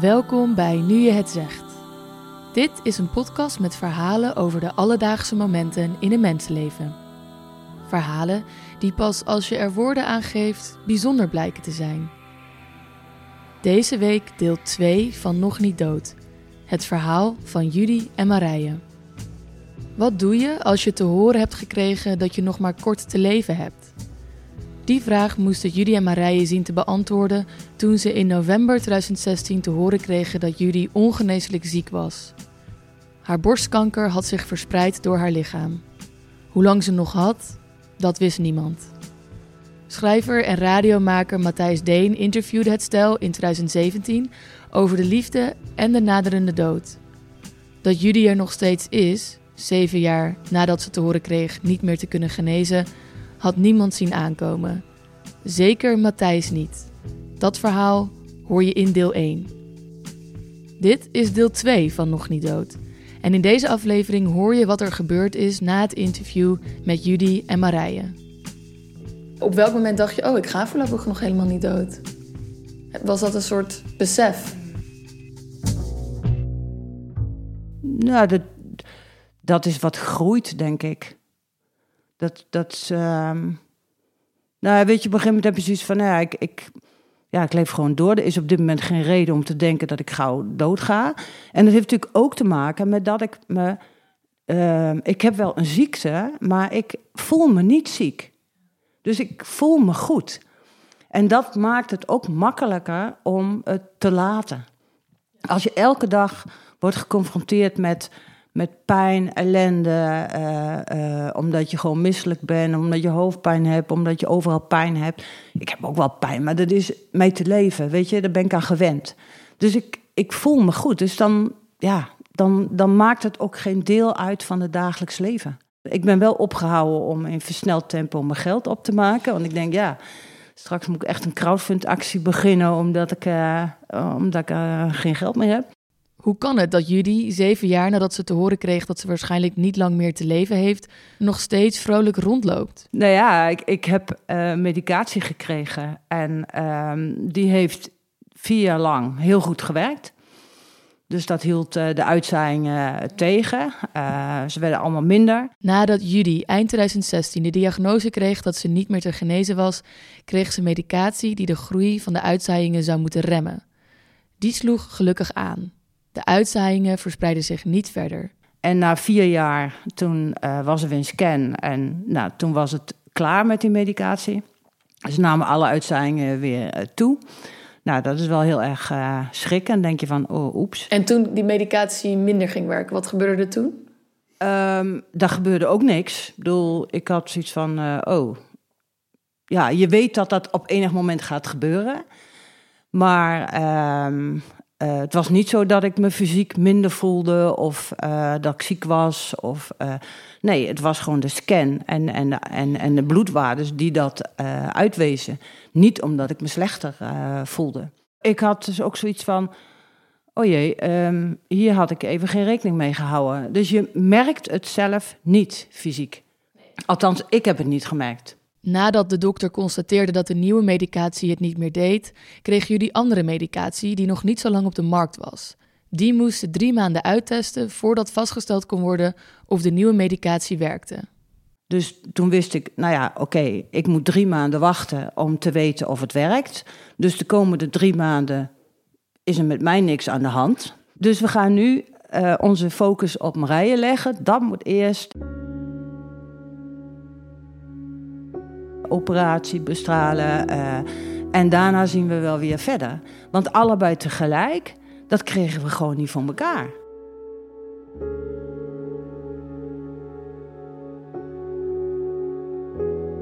Welkom bij Nu je het zegt. Dit is een podcast met verhalen over de alledaagse momenten in een mensenleven. Verhalen die pas als je er woorden aan geeft bijzonder blijken te zijn. Deze week deel 2 van Nog niet dood. Het verhaal van Judy en Marije. Wat doe je als je te horen hebt gekregen dat je nog maar kort te leven hebt? Die vraag moesten Judy en Marije zien te beantwoorden toen ze in november 2016 te horen kregen dat Judy ongeneeslijk ziek was. Haar borstkanker had zich verspreid door haar lichaam. Hoe lang ze nog had, dat wist niemand. Schrijver en radiomaker Matthijs Deen interviewde het stel in 2017 over de liefde en de naderende dood. Dat Judy er nog steeds is, zeven jaar nadat ze te horen kreeg niet meer te kunnen genezen, had niemand zien aankomen. Zeker Matthijs niet. Dat verhaal hoor je in deel 1. Dit is deel 2 van Nog niet dood. En in deze aflevering hoor je wat er gebeurd is na het interview met Judy en Marije. Op welk moment dacht je, oh, ik ga voorlopig nog helemaal niet dood? Was dat een soort besef? Nou, dat, dat is wat groeit, denk ik. Dat, dat, ehm, nou, weet je, op een gegeven moment heb je zoiets van, nou ja, ik, ik, ja, ik leef gewoon door. Er is op dit moment geen reden om te denken dat ik gauw doodga. En dat heeft natuurlijk ook te maken met dat ik me, ehm, ik heb wel een ziekte, maar ik voel me niet ziek. Dus ik voel me goed. En dat maakt het ook makkelijker om het te laten. Als je elke dag wordt geconfronteerd met met pijn, ellende, uh, uh, omdat je gewoon misselijk bent, omdat je hoofdpijn hebt, omdat je overal pijn hebt. Ik heb ook wel pijn, maar dat is mee te leven, weet je, daar ben ik aan gewend. Dus ik, ik voel me goed. Dus dan, ja, dan, dan maakt het ook geen deel uit van het dagelijks leven. Ik ben wel opgehouden om in versneld tempo mijn geld op te maken, want ik denk, ja, straks moet ik echt een crowdfund-actie beginnen omdat ik, uh, omdat ik geen geld meer heb. Hoe kan het dat Judy, zeven jaar nadat ze te horen kreeg dat ze waarschijnlijk niet lang meer te leven heeft, nog steeds vrolijk rondloopt? Nou ja, ik, ik heb uh, medicatie gekregen en uh, die heeft vier jaar lang heel goed gewerkt. Dus dat hield uh, de uitzaaiingen tegen. Uh, ze werden allemaal minder. Nadat Judy eind 2016 de diagnose kreeg dat ze niet meer te genezen was, kreeg ze medicatie die de groei van de uitzaaiingen zou moeten remmen. Die sloeg gelukkig aan. De uitzaaiingen verspreidden zich niet verder. En na vier jaar, toen uh, was er weer een scan en nou, toen was het klaar met die medicatie. Ze namen alle uitzaaiingen weer uh, toe. Nou, dat is wel heel erg uh, schrikken. denk je van, oh, oeps. En toen die medicatie minder ging werken, wat gebeurde er toen? Um, daar gebeurde ook niks. Ik bedoel, ik had zoiets van, oh... Ja, je weet dat dat op enig moment gaat gebeuren. Maar um, uh, het was niet zo dat ik me fysiek minder voelde of uh, dat ik ziek was. Of, uh, nee, het was gewoon de scan en, en, en, en de bloedwaardes die dat uitwezen. Niet omdat ik me slechter voelde. Ik had dus ook zoiets van: oh jee, um, hier had ik even geen rekening mee gehouden. Dus je merkt het zelf niet fysiek. Althans, ik heb het niet gemerkt. Nadat de dokter constateerde dat de nieuwe medicatie het niet meer deed, kreeg jullie andere medicatie die nog niet zo lang op de markt was. Die moesten drie maanden uittesten voordat vastgesteld kon worden of de nieuwe medicatie werkte. Dus toen wist ik, nou ja, oké, ik moet drie maanden wachten om te weten of het werkt. Dus de komende drie maanden is er met mij niks aan de hand. Dus we gaan nu uh, onze focus op Marije leggen. Dat moet eerst. Operatie bestralen. Uh, en daarna zien we wel weer verder. Want allebei tegelijk, dat kregen we gewoon niet van elkaar.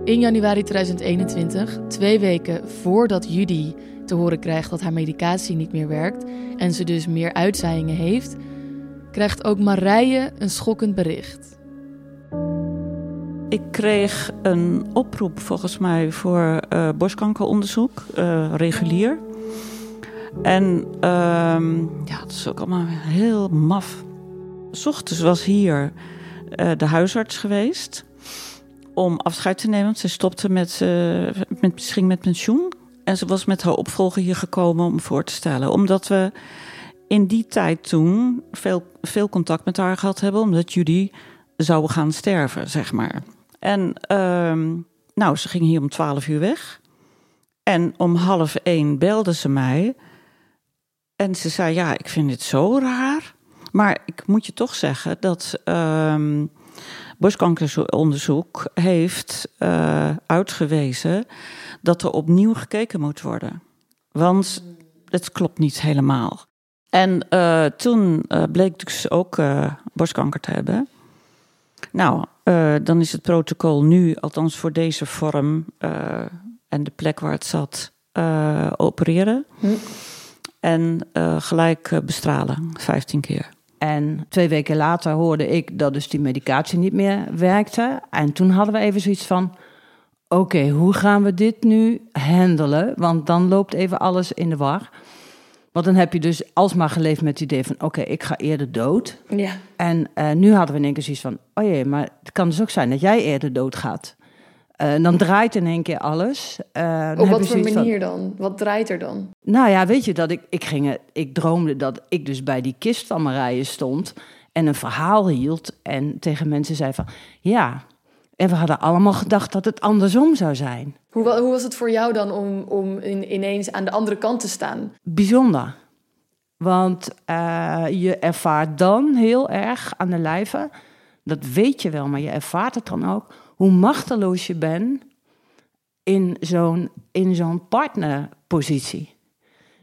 In januari 2021, twee weken voordat Judy te horen krijgt dat haar medicatie niet meer werkt en ze dus meer uitzaaiingen heeft, krijgt ook Marije een schokkend bericht. Ik kreeg een oproep volgens mij voor uh, borstkankeronderzoek, uh, regulier. En uh, ja, dat is ook allemaal heel maf. S ochtends was hier uh, de huisarts geweest om afscheid te nemen. Ze stopte met, met, ging met pensioen. En ze was met haar opvolger hier gekomen om voor te stellen. Omdat we in die tijd toen veel, veel contact met haar gehad hebben. Omdat Judy zou gaan sterven, zeg maar. En ehm, nou, ze ging hier om twaalf uur weg. En om half één belde ze mij. En ze zei: Ja, ik vind dit zo raar. Maar ik moet je toch zeggen dat uh, borstkankeronderzoek heeft uh, uitgewezen dat er opnieuw gekeken moet worden. Want het klopt niet helemaal. En uh, toen uh, bleek dus ook borstkanker te hebben. Nou, dan is het protocol nu, althans voor deze vorm en de plek waar het zat, opereren. Hm. En gelijk bestralen, 15 keer. En twee weken later hoorde ik dat dus die medicatie niet meer werkte. En toen hadden we even zoiets van: oké, hoe gaan we dit nu handelen? Want dan loopt even alles in de war. Want dan heb je dus alsmaar geleefd met het idee van: oké, ik ga eerder dood. Ja. En uh, nu hadden we in één keer zoiets van: oh jee, maar het kan dus ook zijn dat jij eerder dood gaat. Uh, dan draait in één keer alles. Uh, Op wat voor manier dan? Wat draait er dan? Nou ja, weet je dat ik, ik, ging, ik droomde dat ik dus bij die kist van Marije stond en een verhaal hield en tegen mensen zei van ja. En we hadden allemaal gedacht dat het andersom zou zijn. Hoe, hoe was het voor jou dan om, om in, ineens aan de andere kant te staan? Bijzonder. Want uh, je ervaart dan heel erg aan de lijve, dat weet je wel, maar je ervaart het dan ook hoe machteloos je bent in zo'n, in zo'n partnerpositie.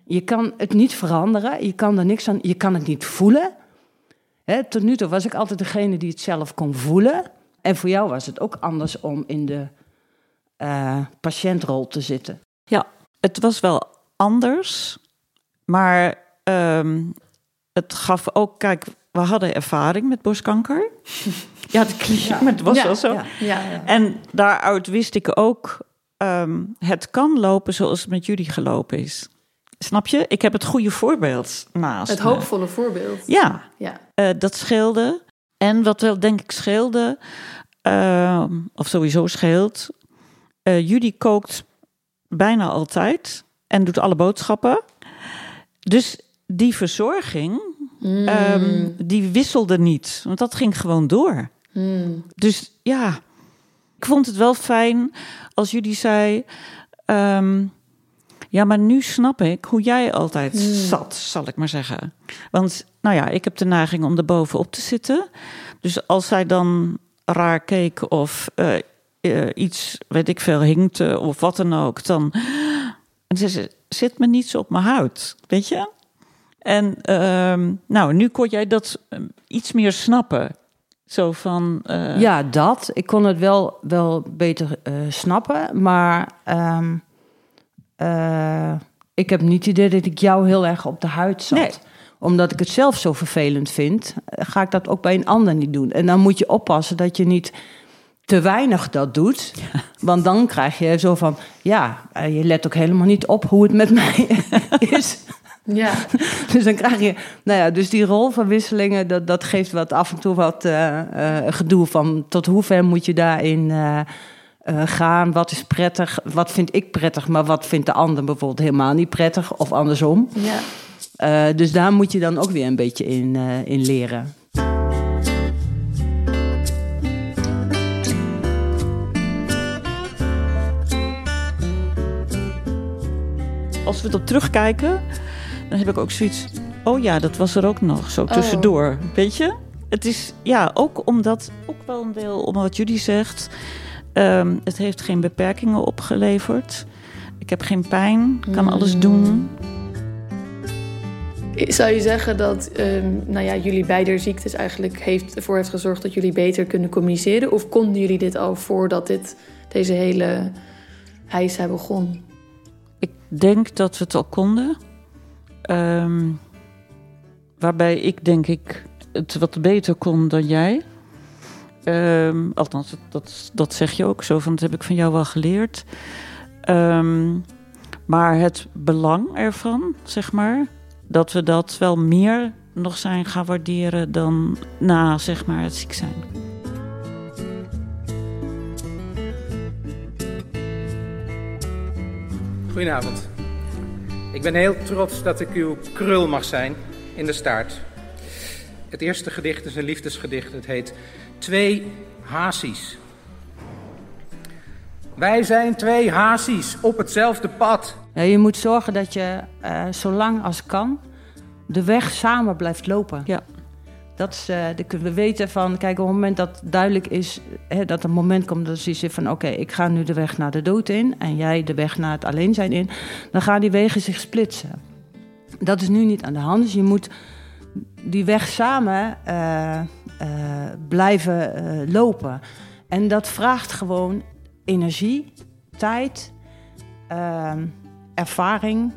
Je kan het niet veranderen, je kan er niks aan, je kan het niet voelen. tot nu toe was ik altijd degene die het zelf kon voelen. En voor jou was het ook anders om in de uh, patiëntrol te zitten. Ja, het was wel anders, maar um, het gaf ook, kijk, we hadden ervaring met borstkanker. ja, dat klinkt, maar het was wel zo. Ja, ja, en daaruit wist ik ook, um, het kan lopen zoals het met jullie gelopen is. Snap je? Ik heb het goede voorbeeld naast. Het hoopvolle voorbeeld. Ja, ja. Uh, dat scheelde. En wat wel denk ik scheelde, uh, of sowieso scheelt, uh, Judy kookt bijna altijd en doet alle boodschappen. Dus die verzorging, mm. um, die wisselde niet. Want dat ging gewoon door. Mm. Dus ja, ik vond het wel fijn als jullie zei... Um, ja, maar nu snap ik hoe jij altijd mm. zat, zal ik maar zeggen. Want, nou ja, ik heb de neiging om er bovenop te zitten. Dus als zij dan raar keek of uh, uh, iets, weet ik veel, hinkte of wat dan ook, dan... Ze zit me niet zo op mijn huid, weet je? En uh, nou, nu kon jij dat ehm, iets meer snappen. Zo van. Uh... Ja, dat. Ik kon het wel, wel beter snappen. Maar um, uh, ik heb niet het idee dat ik jou heel erg op de huid zat. Nee. Omdat ik het zelf zo vervelend vind, ga ik dat ook bij een ander niet doen. En dan moet je oppassen dat je niet te weinig dat doet. Ja. Want dan krijg je zo van, ja, je let ook helemaal niet op hoe het met mij is. Ja. dus dan krijg je, nou ja, dus die rolverwisselingen, dat, dat geeft wat af en toe wat uh, uh, gedoe van tot hoe ver moet je daarin uh, gaan? Wat is prettig? Wat vind ik prettig, maar wat vindt de ander bijvoorbeeld helemaal niet prettig of andersom? Ja. dus daar moet je dan ook weer een beetje in, in leren. Als we erop terugkijken, dan heb ik ook zoiets. Oh ja, dat was er ook nog, zo tussendoor. Oh. Weet je? Het is ja, ook omdat, ook wel een deel om wat jullie zegt. Um, het heeft geen beperkingen opgeleverd. Ik heb geen pijn, kan alles hmm. doen. Zou je zeggen dat um, nou ja, jullie beide ziektes eigenlijk heeft, ervoor heeft gezorgd dat jullie beter kunnen communiceren? Of konden jullie dit al voordat dit, deze hele heisa begon? Ik denk dat we het al konden. Um, waarbij ik denk ik het wat beter kon dan jij. Ehm, althans, dat, dat, zeg je ook zo, van dat heb ik van jou wel geleerd. Ehm, maar het belang ervan, zeg maar, dat we dat wel meer nog zijn gaan waarderen dan na zeg maar, het ziek zijn. Goedenavond. Ik ben heel trots dat ik uw krul mag zijn in de staart. Het eerste gedicht is een liefdesgedicht. Het heet Twee Hazies. Wij zijn twee hazies op hetzelfde pad. Ja, je moet zorgen dat je uh, zo lang als kan de weg samen blijft lopen. Ja. Dat is, uh, de, we weten van, kijk, op het moment dat duidelijk is, hè, dat een moment komt dat je zegt van, oké, ik ga nu de weg naar de dood in en jij de weg naar het alleen zijn in, dan gaan die wegen zich splitsen. Dat is nu niet aan de hand, dus je moet die weg samen uh, blijven lopen. En dat vraagt gewoon energie, tijd, ehm, ervaring,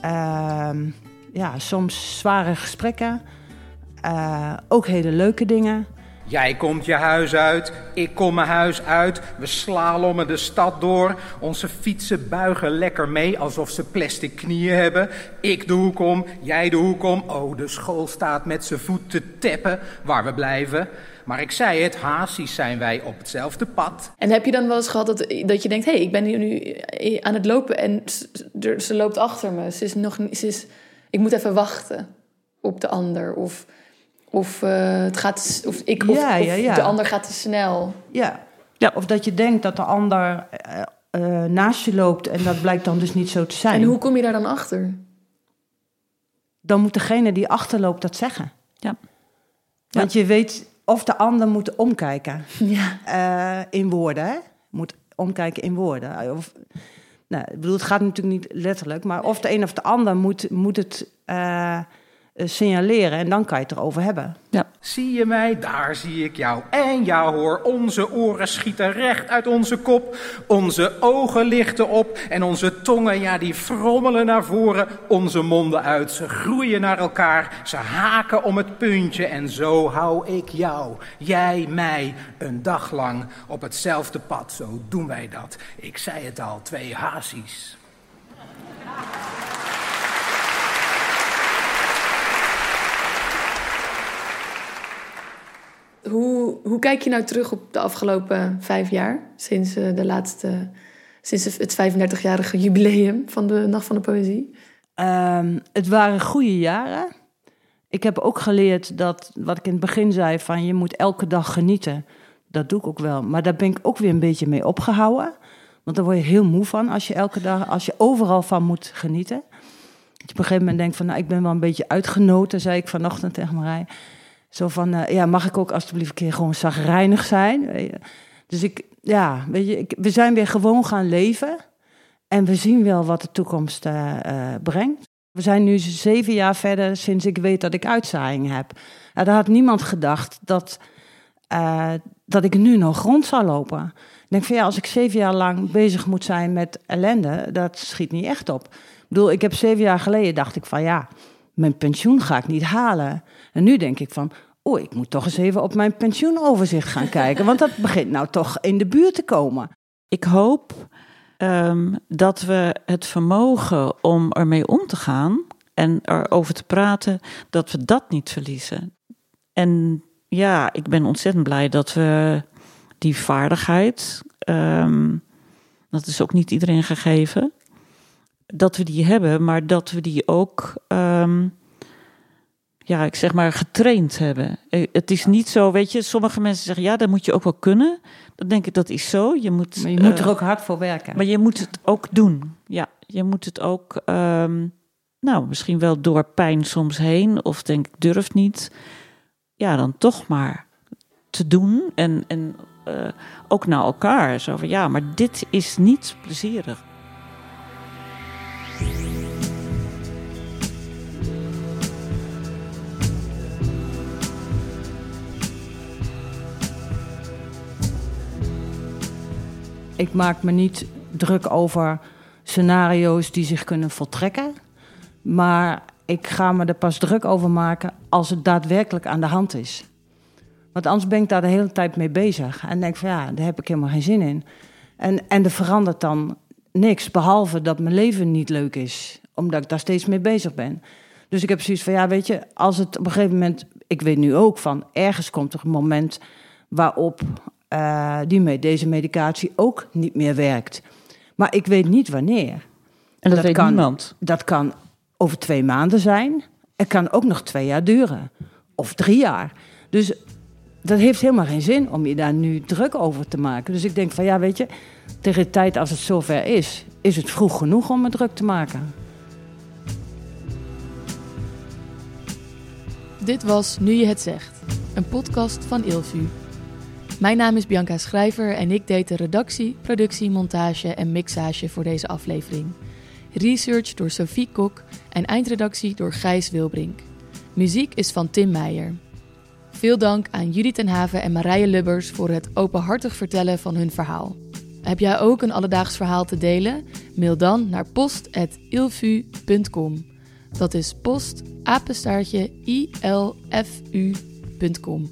ehm, ja, soms zware gesprekken, ook hele leuke dingen. Jij komt je huis uit, ik kom mijn huis uit. We slalommen de stad door. Onze fietsen buigen lekker mee alsof ze plastic knieën hebben. Ik de hoek om, jij de hoek om. Oh, de school staat met zijn voet te teppen waar we blijven. Maar ik zei het, hazies zijn wij op hetzelfde pad. En heb je dan wel eens gehad dat, dat je denkt... hé, hey, ik ben hier nu aan het lopen en ze, loopt achter me. Ze is nog, ze is, ik moet even wachten op de ander. Of, of, uh, het gaat, of, ik, of, ja, ja, ja. of de ander gaat te snel. Ja. ja, of dat je denkt dat de ander uh, uh, naast je loopt... en dat blijkt dan dus niet zo te zijn. En hoe kom je daar dan achter? Dan moet degene die achterloopt dat zeggen. Ja. Want je weet of de ander moet omkijken. Ja. Uh, in woorden, hè? Moet omkijken in woorden. Of, nou, ik bedoel, het gaat natuurlijk niet letterlijk, maar of de een of de ander moet, moet het uh, signaleren en dan kan je het erover hebben. Ja. Zie je mij? Daar zie ik jou. En jou hoor, onze oren schieten recht uit onze kop. Onze ogen lichten op en onze tongen, ja, die frommelen naar voren. Onze monden uit, ze groeien naar elkaar. Ze haken om het puntje en zo hou ik jou, jij mij, een dag lang op hetzelfde pad. Zo doen wij dat. Ik zei het al, twee hazies. Hoe, hoe kijk je nou terug op de afgelopen vijf jaar? Sinds, uh, de laatste, sinds het 35-jarige jubileum van de Nacht van de Poëzie? Um, het waren goede jaren. Ik heb ook geleerd dat, wat ik in het begin zei, van je moet elke dag genieten. Dat doe ik ook wel. Maar daar ben ik ook weer een beetje mee opgehouden. Want daar word je heel moe van als je elke dag, als je overal van moet genieten. Dat je op een gegeven moment denkt van, nou, ik ben wel een beetje uitgenoten, zei ik vanochtend tegen Marij. Zo van, uh, ja, mag ik ook alsjeblieft een keer gewoon zagrijnig zijn? Dus ik, ja, weet je, ik, we zijn weer gewoon gaan leven. En we zien wel wat de toekomst uh, uh, brengt. We zijn nu zeven jaar verder sinds ik weet dat ik uitzaaiing heb. Uh, daar had niemand gedacht dat, dat ik nu nog rond zou lopen. Ik denk van ja, als ik zeven jaar lang bezig moet zijn met ellende, dat schiet niet echt op. Ik bedoel, ik heb zeven jaar geleden dacht ik van ja, mijn pensioen ga ik niet halen. En nu denk ik van, oh, ik moet toch eens even op mijn pensioenoverzicht gaan kijken. Want dat begint nou toch in de buurt te komen. Ik hoop um, dat we het vermogen om ermee om te gaan en erover te praten, dat we dat niet verliezen. En ja, ik ben ontzettend blij dat we die vaardigheid, um, dat is ook niet iedereen gegeven, dat we die hebben, maar dat we die ook, um, ja, ik zeg maar, getraind hebben. Het is niet zo, weet je, sommige mensen zeggen, ja, dat moet je ook wel kunnen. Dan denk ik, dat is zo. Je moet, maar je moet uh, er ook hard voor werken. Maar je moet het ook doen. Ja, je moet het ook, um, nou, misschien wel door pijn soms heen, of denk ik, durf niet. Ja, dan toch maar te doen en, en uh, ook naar elkaar. Zo van, ja, maar dit is niet plezierig. Ik maak me niet druk over scenario's die zich kunnen voltrekken. Maar ik ga me er pas druk over maken als het daadwerkelijk aan de hand is. Want anders ben ik daar de hele tijd mee bezig. En denk van ja, daar heb ik helemaal geen zin in. En, en er verandert dan niks, behalve dat mijn leven niet leuk is. Omdat ik daar steeds mee bezig ben. Dus ik heb zoiets van ja, weet je, als het op een gegeven moment... Ik weet nu ook van, ergens komt er een moment waarop uh, die met deze medicatie ook niet meer werkt. Maar ik weet niet wanneer. En dat, Dat weet kan. niemand. Dat kan over twee maanden zijn. Het kan ook nog twee jaar duren. Of drie jaar. Dus dat heeft helemaal geen zin om je daar nu druk over te maken. Dus ik denk van ja, weet je, tegen de tijd als het zover is, is het vroeg genoeg om me druk te maken. Dit was Nu je het zegt, een podcast van Ilvu. Mijn naam is Bianca Schrijver en ik deed de redactie, productie, montage en mixage voor deze aflevering. Research door Sophie Kok en eindredactie door Gijs Wilbrink. Muziek is van Tim Meijer. Veel dank aan Judith ten Haven en Marije Lubbers voor het openhartig vertellen van hun verhaal. Heb jij ook een alledaags verhaal te delen? Mail dan naar post.ilfu.com. Dat is post apenstaartje ilfu.com.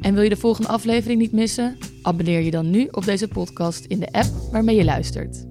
En wil je de volgende aflevering niet missen? Abonneer je dan nu op deze podcast in de app waarmee je luistert.